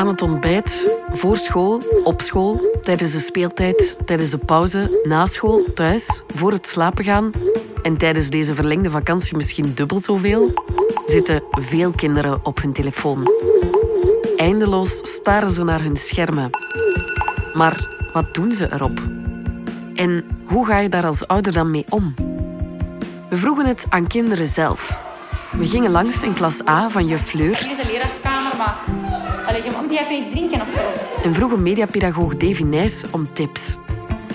Aan het ontbijt, voor school, op school, tijdens de speeltijd, tijdens de pauze, na school, thuis, voor het slapen gaan en tijdens deze verlengde vakantie misschien dubbel zoveel, zitten veel kinderen op hun telefoon. Eindeloos staren ze naar hun schermen. Maar wat doen ze erop? En hoe ga je daar als ouder dan mee om? We vroegen het aan kinderen zelf. We gingen langs in klas A van juf Fleur. Allee, je moet even iets drinken of zo. En vroegen mediapedagoog Davy Nijs om tips.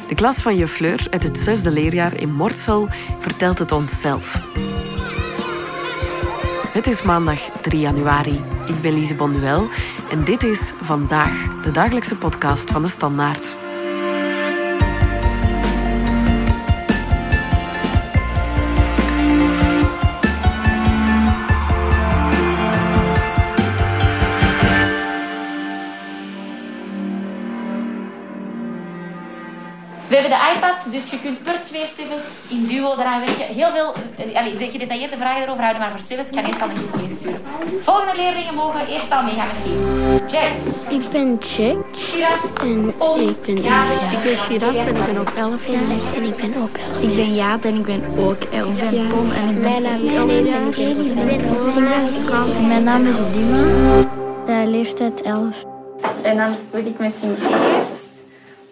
De klas van juf Fleur uit het zesde leerjaar in Mortsel vertelt het ons zelf. Het is maandag 3 januari. Ik ben Lise Bonduel en dit is Vandaag, de dagelijkse podcast van de Standaard. Dus je kunt per twee sevens in duo eraan werken. Heel veel eh, allee, de gedetailleerde vragen erover houden, maar voor sevens kan eerst al een groep meesturen. Volgende leerlingen mogen eerst al meegaan met vier. Jack, Ik ben Jack Shiraz, en ik ben elf jaar. Ik ben Shiraz en ik ben ook 11 jaar. Lex en ik ben ook elf. Ik ben Jaap en ik ben ook 11 jaar. Ik ben Pom en ik ben Mijn naam is en ik ben elf. Mijn naam is Dima. Uh, leeftijd 11. En dan wil ik misschien eerst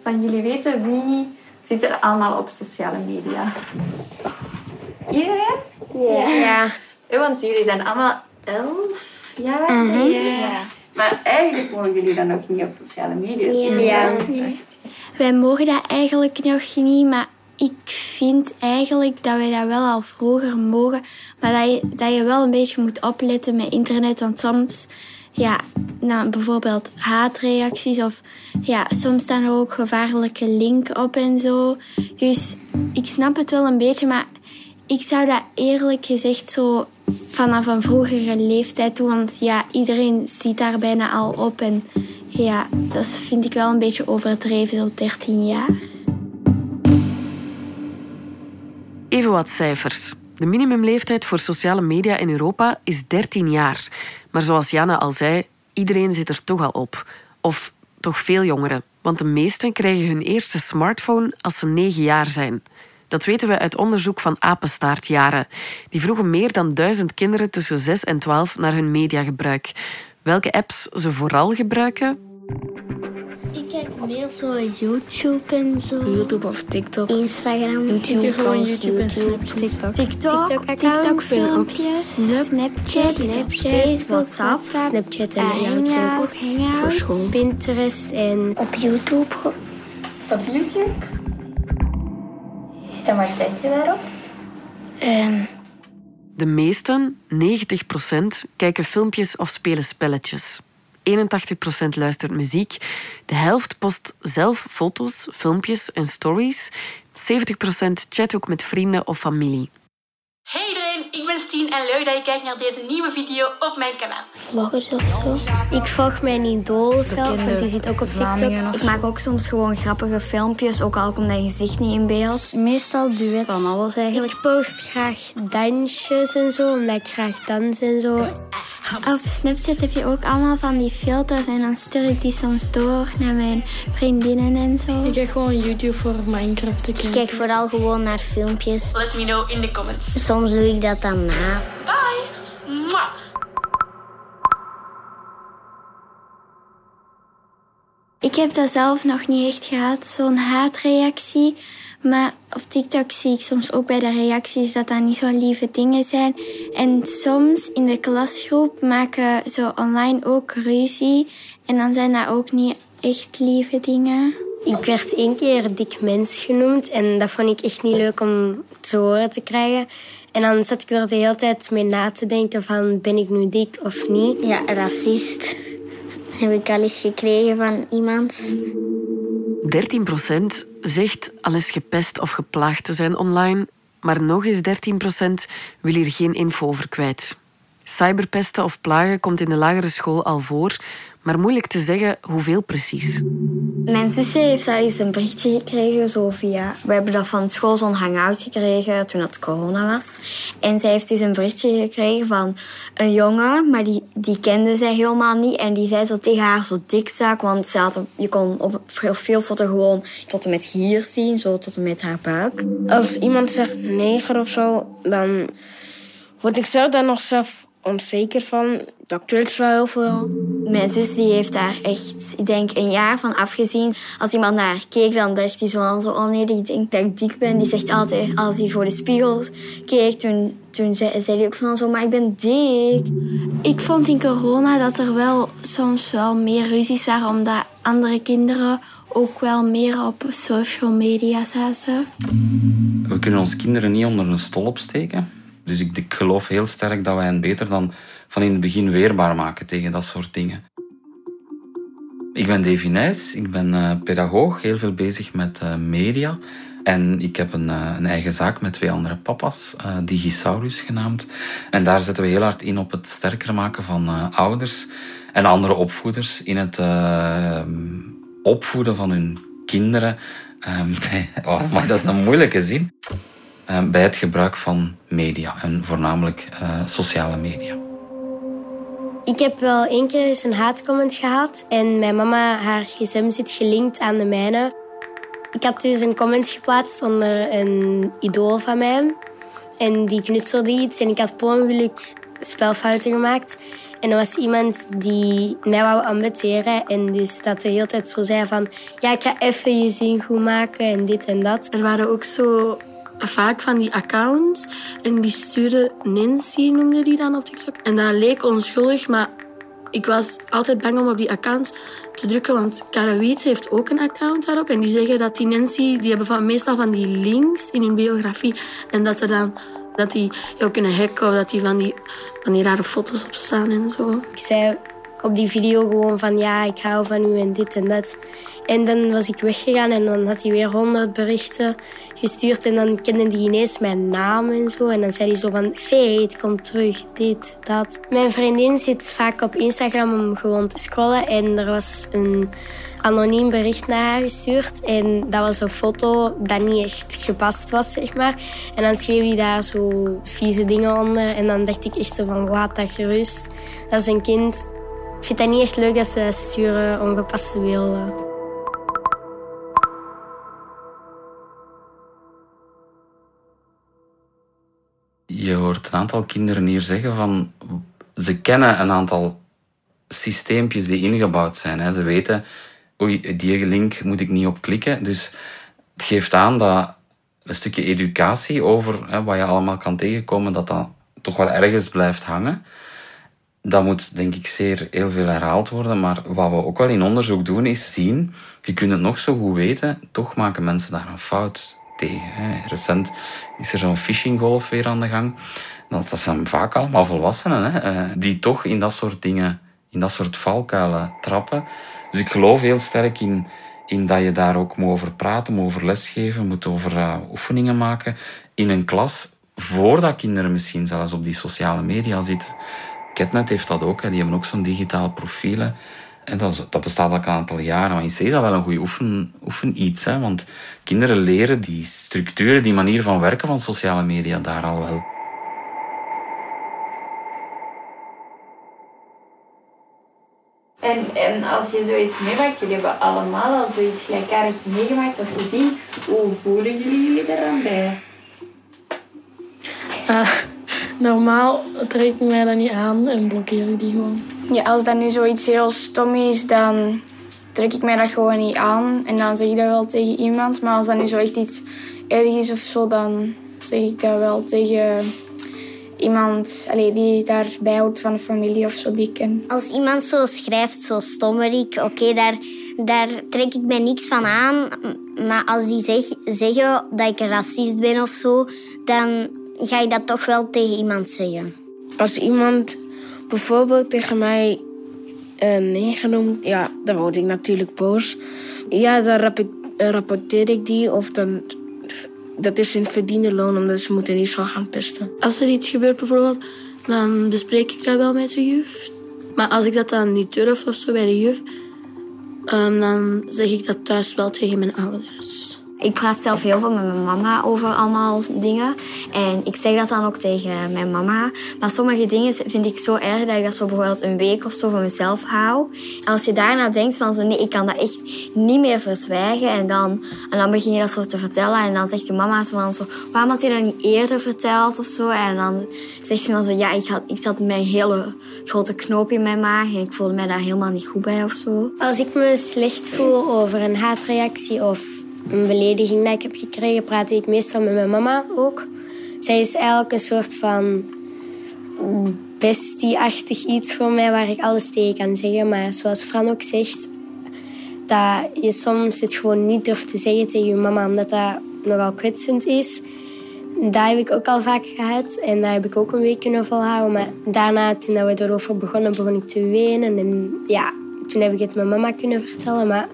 van jullie weten wie zit er allemaal op sociale media. Iedereen? Ja. Ja, want jullie zijn allemaal elf jaar. Ja. Maar eigenlijk mogen jullie dan nog niet op sociale media. Ja. Echt. Wij mogen dat eigenlijk nog niet, maar ik vind eigenlijk dat wij dat wel al vroeger mogen. Maar dat je, dat je wel een beetje moet opletten met internet, want soms... Ja, nou, bijvoorbeeld haatreacties of ja, soms staan er ook gevaarlijke linken op en zo. Dus ik snap het wel een beetje, maar ik zou dat eerlijk gezegd zo vanaf een vroegere leeftijd doen. Want ja, iedereen ziet daar bijna al op. En ja, dat vind ik wel een beetje overdreven, zo 13 jaar. Even wat cijfers. De minimumleeftijd voor sociale media in Europa is 13 jaar. Maar zoals Jana al zei, iedereen zit er toch al op. Of toch veel jongeren. Want de meesten krijgen hun eerste smartphone als ze 9 jaar zijn. Dat weten we uit onderzoek van Apenstaartjaren. Die vroegen meer dan duizend kinderen tussen 6 en 12 naar hun mediagebruik. Welke apps ze vooral gebruiken? Meer zo YouTube en zo. YouTube of TikTok. Instagram. YouTube, gewoon YouTube en TikTok. TikTok, TikTok filmpjes, Snapchat, Snapchat, WhatsApp, Snapchat en YouTube. Voor school. Pinterest en op YouTube. Op YouTube? En wat kijk je daarop? Ehm, De meesten, 90%, kijken filmpjes of spelen spelletjes. 81% luistert muziek. De helft post zelf foto's, filmpjes en stories. 70% chat ook met vrienden of familie iedereen, ik ben Stien en leuk dat je kijkt naar deze nieuwe video op mijn kanaal. vloggers of zo. Ik volg mijn idool zelf, want die zit ook op TikTok. of Ik maak ook soms gewoon grappige filmpjes, ook al komt mijn gezicht niet in beeld. Meestal duet. Van alles eigenlijk. Ik post graag dansjes en zo, omdat ik graag dans en zo. Op Snapchat heb je ook allemaal van die filters en dan stuur ik die soms door naar mijn vriendinnen en zo. Ik kijk gewoon YouTube voor Minecraft te kijken. kijk vooral gewoon naar filmpjes. Let me know in de comments. Soms doe ik dat dan na. Bye! Mwah. Ik heb dat zelf nog niet echt gehad, zo'n haatreactie. Maar op TikTok zie ik soms ook bij de reacties dat dat niet zo lieve dingen zijn. En soms in de klasgroep maken ze online ook ruzie. En dan zijn dat ook niet echt lieve dingen. Ik werd één keer dik mens genoemd en dat vond ik echt niet leuk om te horen te krijgen. En dan zat ik er de hele tijd mee na te denken van ben ik nu dik of niet. Ja, racist heb ik al eens gekregen van iemand. 13% zegt al eens gepest of geplaagd te zijn online, maar nog eens 13% wil hier geen info over kwijt. Cyberpesten of plagen komt in de lagere school al voor, maar moeilijk te zeggen hoeveel precies. Mijn zusje heeft al eens een berichtje gekregen, zo via... We hebben dat van school zo'n hangout gekregen toen het corona was. En zij heeft dus een berichtje gekregen van een jongen, maar die, die kende zij helemaal niet. En die zei zo tegen haar zo dikzak, want ze had, je kon op een profielfoto gewoon tot en met hier zien, zo tot en met haar buik. Als iemand zegt neger of zo, dan word ik zelf daar nog zelf onzeker van. Dat kleurt wel heel veel. Mijn zus die heeft daar echt, ik denk, een jaar van afgezien. Als iemand naar haar keek, dan dacht hij zo, zo oh nee, ik denk dat ik dik ben. Die zegt altijd, als hij voor de spiegel keek, toen, toen zei, zei hij ook van zo, maar ik ben dik. Ik vond in corona dat er wel soms wel meer ruzies waren, omdat andere kinderen ook wel meer op social media zaten. We kunnen onze kinderen niet onder een stol opsteken. Dus ik, geloof heel sterk dat wij hen beter dan van in het begin weerbaar maken tegen dat soort dingen. Ik ben Davy ik ben uh, pedagoog, heel veel bezig met uh, media. En ik heb een, uh, een, eigen zaak met twee andere papa's, Digisaurus genaamd. En daar zetten we heel hard in op het sterker maken van ouders en andere opvoeders in het opvoeden van hun kinderen. oh, maar dat is een moeilijke zin. Bij het gebruik van media en voornamelijk sociale media. Ik heb wel één keer eens een haatcomment gehad en mijn mama, haar gsm zit gelinkt aan de mijne. Ik had dus een comment geplaatst onder een idool van mij. En die knutselde iets en ik had per ongeluk spelfouten gemaakt. En er was iemand die mij wou ambeteren en dus dat de hele tijd zo zei van... Ja, ik ga even je zin goed maken en dit en dat. Er waren ook zo vaak van die accounts. En die stuurde Nancy, noemde die dan op TikTok. En dat leek onschuldig, maar ik was altijd bang om op die account te drukken. Want Karawiet heeft ook een account daarop. En die zeggen dat die Nancy, die hebben van, meestal van die links in hun biografie. En dat er dan dat die jou kunnen hacken of dat die van die, van die rare foto's op staan en zo. Ik zei op die video gewoon van ja, ik hou van u en dit en dat. En dan was ik weggegaan en dan had hij weer honderd berichten gestuurd. En dan kende hij ineens mijn naam en zo. En dan zei hij zo van, Fate, kom terug, dit, dat. Mijn vriendin zit vaak op Instagram om gewoon te scrollen. En er was een anoniem bericht naar haar gestuurd. En dat was een foto dat niet echt gepast was, zeg maar. En dan schreef hij daar zo vieze dingen onder. En dan dacht ik echt zo van, laat dat gerust. Dat is een kind. Ik vind dat niet echt leuk dat ze sturen, ongepaste beelden. je hoort een aantal kinderen hier zeggen van ze kennen een aantal systeempjes die ingebouwd zijn. Ze weten, oei, die link moet ik niet op klikken. Dus het geeft aan dat een stukje educatie over hè, wat je allemaal kan tegenkomen, dat dat toch wel ergens blijft hangen. Dat moet denk ik zeer heel veel herhaald worden. Maar wat we ook wel in onderzoek doen, is zien, je kunt het nog zo goed weten, toch maken mensen daar een fout tegen. Recent is er zo'n phishinggolf weer aan de gang. Dat, dat zijn vaak allemaal volwassenen hè, eh, die toch in dat soort dingen, in dat soort valkuilen trappen. Dus ik geloof heel sterk in, in dat je daar ook moet over praten, moet over lesgeven, moet over uh, oefeningen maken in een klas, voordat kinderen misschien zelfs op die sociale media zitten. Ketnet heeft dat ook, hè. die hebben ook zo'n digitaal profielen. En dat, dat bestaat al een aantal jaren. Maar in C is dat wel een goede oefen, oefen iets. Hè? Want kinderen leren die structuren, die manier van werken van sociale media daar al wel. En, en als je zoiets meemaakt, jullie hebben allemaal al zoiets gelijkaardig meegemaakt of gezien, hoe voelen jullie jullie daar bij? Uh, normaal trek ik mij dat niet aan en blokkeer ik die gewoon. Ja, als dat nu zoiets heel stom is, dan trek ik mij dat gewoon niet aan. En dan zeg ik dat wel tegen iemand. Maar als dat nu zo echt iets erg is of zo, dan zeg ik dat wel tegen iemand allee, die daarbij hoort van de familie of zo die ik ken. Als iemand zo schrijft, zo stommerik, oké, daar, daar trek ik mij niks van aan. Maar als die zeg, zeggen dat ik een racist ben of zo, dan ga ik dat toch wel tegen iemand zeggen. Als iemand bijvoorbeeld tegen mij uh, nee genoemd, ja, dan word ik natuurlijk boos. Ja, dan rapporteer ik die of dan... Dat is een verdiende loon, omdat ze moeten niet zo gaan pesten. Als er iets gebeurt bijvoorbeeld, dan bespreek ik dat wel met de juf. Maar als ik dat dan niet durf of zo bij de juf, ehm, dan zeg ik dat thuis wel tegen mijn ouders. Ik praat zelf heel veel met mijn mama over allemaal dingen. En ik zeg dat dan ook tegen mijn mama. Maar sommige dingen vind ik zo erg dat ik dat zo bijvoorbeeld een week of zo voor mezelf hou. En als je daarna denkt van zo, nee, ik kan dat echt niet meer verzwijgen. En dan, en dan begin je dat zo te vertellen. En dan zegt je mama zo van zo, waarom had je dat niet eerder verteld of zo? En dan zegt ze dan zo, ja, ik, had, ik zat met een hele grote knoop in mijn maag. En ik voelde mij daar helemaal niet goed bij of zo. Als ik me slecht voel over een haatreactie of een belediging dat ik heb gekregen, praat ik meestal met mijn mama ook. Zij is eigenlijk een soort van bestie-achtig iets voor mij waar ik alles tegen kan zeggen. Maar zoals Fran ook zegt, dat je soms het gewoon niet durft te zeggen tegen je mama, omdat dat nogal kwetsend is. Dat heb ik ook al vaak gehad en dat heb ik ook een week kunnen volhouden. Maar daarna, toen we erover begonnen, begon ik te wenen. En ja, toen heb ik het mijn mama kunnen vertellen. Maar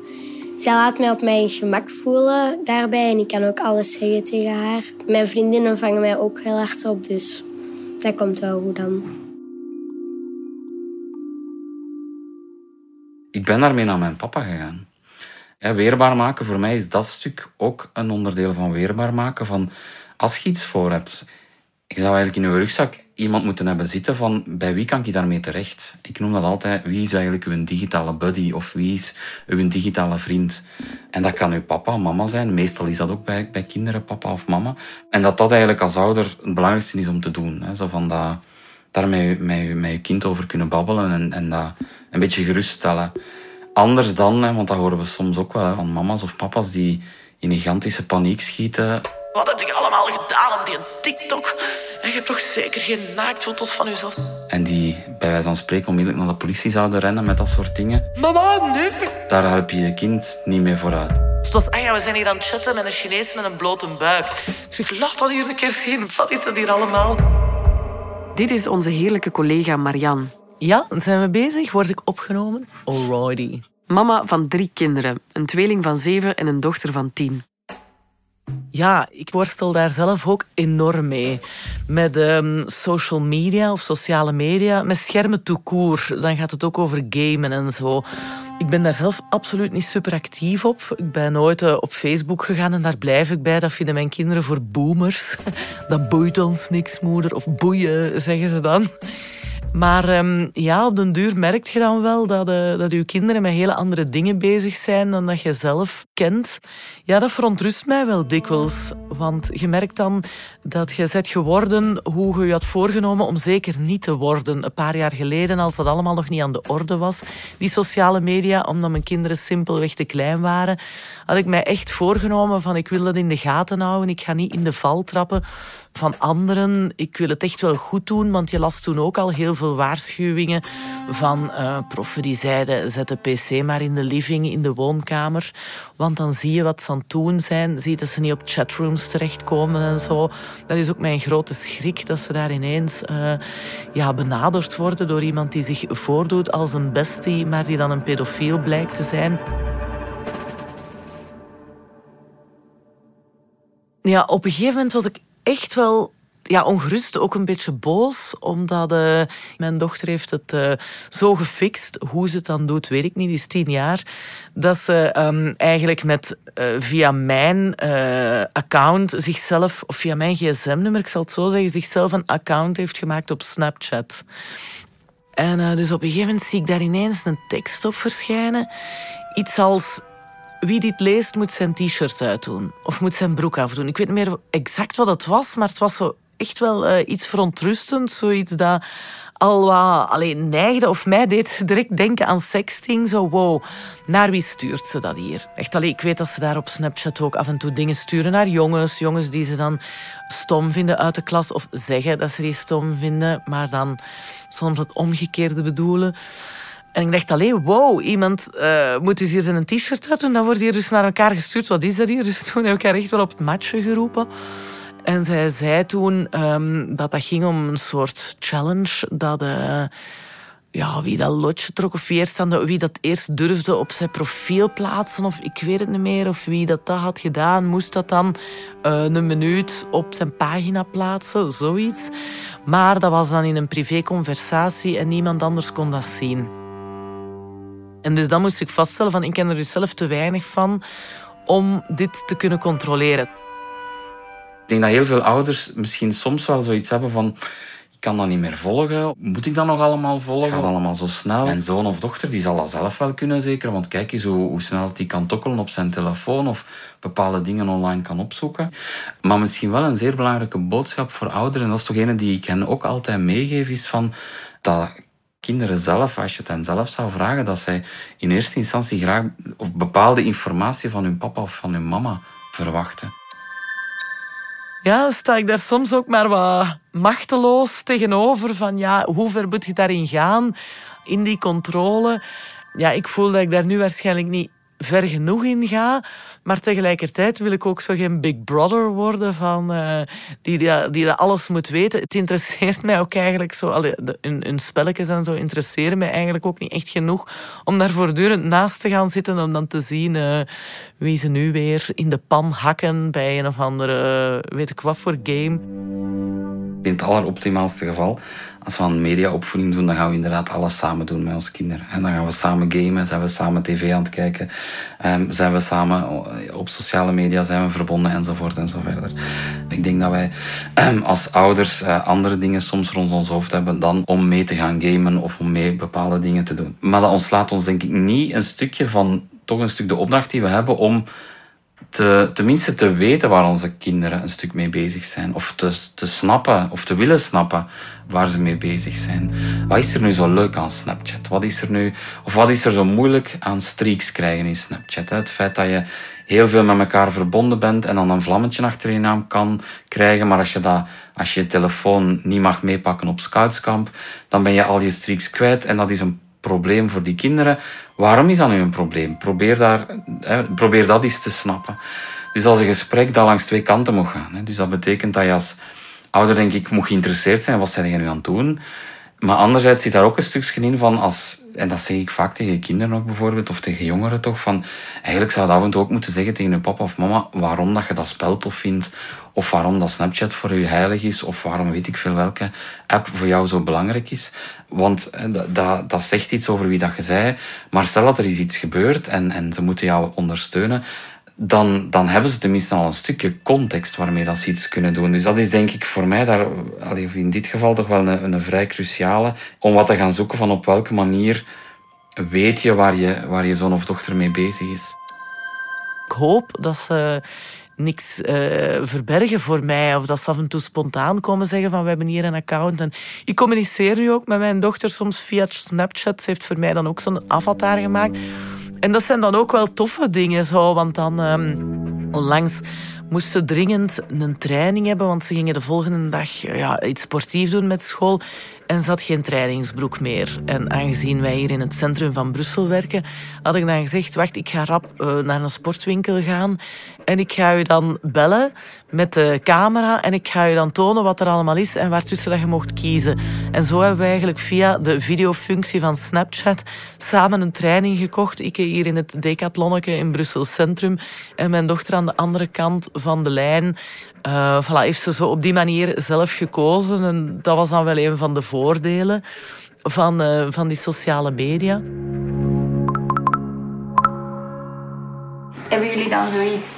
zij laat mij op mijn gemak voelen daarbij en ik kan ook alles zeggen tegen haar. Mijn vriendinnen vangen mij ook heel hard op, dus dat komt wel goed dan. Ik ben daarmee naar mijn papa gegaan. weerbaar maken, voor mij is dat stuk ook een onderdeel van weerbaar maken. Van als je iets voor hebt, je zou eigenlijk in je rugzak iemand moeten hebben zitten van bij wie kan ik daarmee terecht? Ik noem dat altijd, wie is eigenlijk uw digitale buddy of wie is uw digitale vriend? En dat kan uw papa, mama zijn. Meestal is dat ook bij, bij kinderen, papa of mama. En dat dat eigenlijk als ouder het belangrijkste is om te doen. Hè? Zo van dat, daar met, met, met je kind over kunnen babbelen en, en dat een beetje geruststellen. Anders dan, hè, want dat horen we soms ook wel hè, van mama's of papa's die in gigantische paniek schieten. Wat heb je allemaal gedaan op die TikTok? En je hebt toch zeker geen naaktfoto's van jezelf? En die bij wijze van spreken onmiddellijk naar de politie zouden rennen met dat soort dingen. Mama, nee. Daar help je je kind niet mee vooruit. Het was, ah ja, we zijn hier aan het chatten met een Chinees met een blote buik. Ik zeg, laat dat hier een keer zien. Wat is dat hier allemaal? Dit is onze heerlijke collega Marian. Ja, zijn we bezig? Word ik opgenomen? Alrighty. Mama van drie kinderen. Een tweeling van zeven en een dochter van tien. Ja, ik worstel daar zelf ook enorm mee. Met um, social media of sociale media, met schermen toekoer. Dan gaat het ook over gamen en zo. Ik ben daar zelf absoluut niet super actief op. Ik ben nooit uh, op Facebook gegaan en daar blijf ik bij. Dat vinden mijn kinderen voor boomers. Dat boeit ons niks, moeder. Of boeien, zeggen ze dan. Maar ehm, ja, op den duur merk je dan wel dat, uh, dat je kinderen met hele andere dingen bezig zijn dan dat je zelf kent. Ja, dat verontrust mij wel dikwijls. Want je merkt dan dat je bent geworden hoe je je had voorgenomen om zeker niet te worden. Een paar jaar geleden, als dat allemaal nog niet aan de orde was, die sociale media, omdat mijn kinderen simpelweg te klein waren, had ik mij echt voorgenomen van ik wil dat in de gaten houden. Ik ga niet in de val trappen van anderen. Ik wil het echt wel goed doen, want je las toen ook al heel veel waarschuwingen van uh, proffen die zeiden zet de pc maar in de living, in de woonkamer. Want dan zie je wat ze aan het doen zijn. Zie dat ze niet op chatrooms terechtkomen en zo. Dat is ook mijn grote schrik, dat ze daar ineens uh, ja, benaderd worden door iemand die zich voordoet als een bestie, maar die dan een pedofiel blijkt te zijn. Ja, op een gegeven moment was ik echt wel ja, ongerust, ook een beetje boos, omdat uh, mijn dochter heeft het uh, zo gefixt. Hoe ze het dan doet, weet ik niet, die is tien jaar. Dat ze um, eigenlijk met, uh, via mijn account zichzelf, of via mijn gsm-nummer, ik zal het zo zeggen, zichzelf een account heeft gemaakt op Snapchat. En dus op een gegeven moment zie ik daar ineens een tekst op verschijnen. Iets als wie dit leest moet zijn t-shirt uitdoen. Of moet zijn broek afdoen. Ik weet niet meer exact wat het was, maar het was zo echt wel uh, iets verontrustends. Zoiets dat al wat alleen neigde of mij deed direct denken aan sexting. Zo, wow, naar wie stuurt ze dat hier? Echt, allee, ik weet dat ze daar op Snapchat ook af en toe dingen sturen naar jongens. Jongens die ze dan stom vinden uit de klas. Of zeggen dat ze die stom vinden, maar dan soms het omgekeerde bedoelen. En ik dacht alleen, wow, iemand uh, moet dus hier zijn t-shirt uit doen. Dan wordt hier dus naar elkaar gestuurd. Wat is dat hier? Dus toen heb ik haar echt wel op het matchen geroepen. En zij zei toen um, dat dat ging om een soort challenge. Dat uh, ja, wie dat lotje trok of wie, wie dat eerst durfde op zijn profiel plaatsen. Of ik weet het niet meer. Of wie dat, dat had gedaan, moest dat dan uh, een minuut op zijn pagina plaatsen. Zoiets. Maar dat was dan in een privéconversatie en niemand anders kon dat zien. En dus dan moest ik vaststellen van ik ken er dus zelf te weinig van om dit te kunnen controleren. Denk dat heel veel ouders misschien soms wel zoiets hebben van ik kan dat niet meer volgen. Moet ik dat nog allemaal volgen? Het gaat allemaal zo snel. Mijn zoon of dochter die zal dat zelf wel kunnen zeker. Want kijk eens hoe, hoe snel hij kan tokkelen op zijn telefoon of bepaalde dingen online kan opzoeken. Maar misschien wel een zeer belangrijke boodschap voor ouderen. En dat is toch ene die ik hen ook altijd meegeef. Is van dat kinderen zelf, als je het hen zelf zou vragen, dat zij in eerste instantie graag of bepaalde informatie van hun papa of van hun mama verwachten. Ja, sta ik daar soms ook maar wat machteloos tegenover. Van ja, hoe ver moet je daarin gaan? In die controle. Ja, ik voel dat ik daar nu waarschijnlijk niet ver genoeg in ga. Maar tegelijkertijd wil ik ook zo geen big brother worden van, uh, die, die, die alles moet weten. Het interesseert mij ook eigenlijk zo. Hun, spelletjes en zo interesseren mij eigenlijk ook niet echt genoeg om daar voortdurend naast te gaan zitten om dan te zien uh, wie ze nu weer in de pan hakken bij een of andere, weet ik wat voor game. In het alleroptimaalste geval als we een mediaopvoeding doen, dan gaan we inderdaad alles samen doen met onze kinderen. En dan gaan we samen gamen, zijn we samen tv aan het kijken, um, zijn we samen op sociale media zijn we verbonden enzovoort en zo verder. Ik denk dat wij um, als ouders uh, andere dingen soms rond ons hoofd hebben dan om mee te gaan gamen of om mee bepaalde dingen te doen. Maar dat ontslaat ons denk ik niet een stukje van toch een stuk de opdracht die we hebben om te, tenminste te weten waar onze kinderen een stuk mee bezig zijn. Of te, te snappen, of te willen snappen waar ze mee bezig zijn. Wat is er nu zo leuk aan Snapchat? Wat is er nu, of wat is er zo moeilijk aan streaks krijgen in Snapchat? Het feit dat je heel veel met elkaar verbonden bent en dan een vlammetje achter je naam kan krijgen. Maar als je, dat, als je je telefoon niet mag meepakken op scoutskamp, dan ben je al je streaks kwijt. En dat is een probleem voor die kinderen. Waarom is dat nu een probleem? Probeer, daar, hè, probeer dat eens te snappen. Dus als een gesprek dat langs twee kanten moet gaan. Hè. Dus dat betekent dat je als ouder, denk ik, moet geïnteresseerd zijn. Wat zijn nu aan het doen? Maar anderzijds zit daar ook een stukje in van als, en dat zeg ik vaak tegen kinderen ook bijvoorbeeld, of tegen jongeren toch, van eigenlijk zou je af ook moeten zeggen tegen je papa of mama waarom dat je dat spel tof vindt, of waarom dat Snapchat voor je heilig is, of waarom weet ik veel welke app voor jou zo belangrijk is. Want dat, dat zegt iets over wie dat je zei. Maar stel dat er is iets gebeurt en, en ze moeten jou ondersteunen, dan, dan hebben ze tenminste al een stukje context waarmee dat ze iets kunnen doen. Dus dat is denk ik voor mij daar, in dit geval toch wel een, een vrij cruciale, om wat te gaan zoeken van op welke manier weet je waar je, waar je zoon of dochter mee bezig is. Ik hoop dat ze niks uh, verbergen voor mij. Of dat ze af en toe spontaan komen zeggen van we hebben hier een account. En ik communiceer nu ook met mijn dochter soms via Snapchat. Ze heeft voor mij dan ook zo'n avatar gemaakt. En dat zijn dan ook wel toffe dingen zo. Want dan um, onlangs moesten dringend een training hebben, want ze gingen de volgende dag ja, iets sportief doen met school en ze had geen trainingsbroek meer. En aangezien wij hier in het centrum van Brussel werken, had ik dan gezegd, wacht, ik ga rap uh, naar een sportwinkel gaan en ik ga u dan bellen met de camera en ik ga u dan tonen wat er allemaal is en waartussen dat je mocht kiezen. En zo hebben we eigenlijk via de videofunctie van Snapchat samen een training gekocht. Ik hier in het Decathlonneke in Brussel Centrum en mijn dochter aan de andere kant van de lijn. Uh, voilà, heeft ze zo op die manier zelf gekozen. En dat was dan wel een van de voordelen van, uh, van die sociale media. Hebben jullie dan zoiets?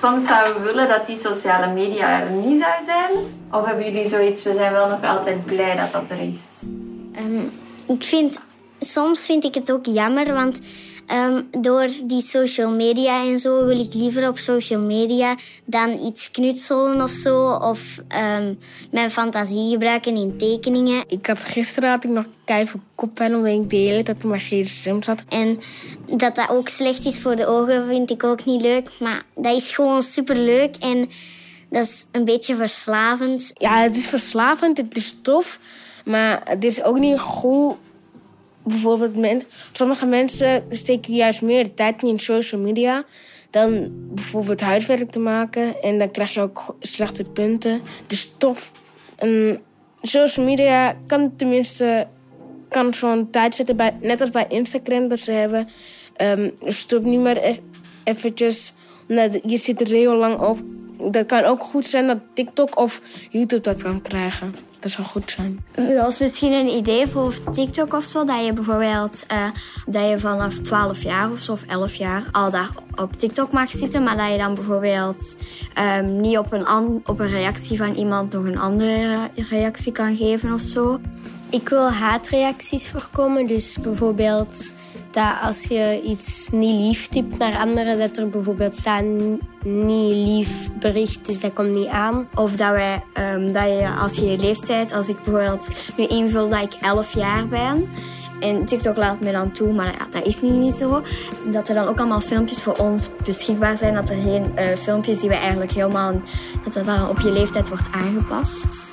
Soms zouden we willen dat die sociale media er niet zou zijn. Of hebben jullie zoiets? We zijn wel nog altijd blij dat dat er is. Um, ik vind, soms vind ik het ook jammer, want Um, door die social media en zo wil ik liever op social media dan iets knutselen of zo. Of um, mijn fantasie gebruiken in tekeningen. Ik had gisteren had ik nog keihard koppijn omdat ik de hele tijd maar gsm zat. En dat dat ook slecht is voor de ogen vind ik ook niet leuk. Maar dat is gewoon super leuk en dat is een beetje verslavend. Ja, het is verslavend, het is tof. Maar het is ook niet goed bijvoorbeeld sommige mensen steken juist meer tijd in social media dan bijvoorbeeld huiswerk te maken. En dan krijg je ook slechte punten. Is tof. En social media kan tenminste kan zo'n tijd zetten, bij, net als bij Instagram, dat ze hebben. Um, stop niet meer e- eventjes, je zit er heel lang op. dat kan ook goed zijn dat TikTok of YouTube dat kan krijgen. Dat zou goed zijn. Dat is misschien een idee voor TikTok of zo. Dat je bijvoorbeeld uh, dat je vanaf 12 jaar of zo, of 11 jaar, al daar op TikTok mag zitten. Maar dat je dan bijvoorbeeld um, niet op een, op een reactie van iemand nog een andere reactie kan geven of zo. Ik wil haatreacties voorkomen. Dus bijvoorbeeld dat als je iets niet lief typt naar anderen, dat er bijvoorbeeld staat niet lief bericht, dus dat komt niet aan. Of dat, wij, um, dat je als je je leeftijd, als ik bijvoorbeeld nu invul dat ik 11 jaar ben, en TikTok laat me dan toe, maar ja, dat is nu niet zo. Dat er dan ook allemaal filmpjes voor ons beschikbaar zijn. Dat er geen uh, filmpjes die we eigenlijk helemaal... Dat dat dan op je leeftijd wordt aangepast.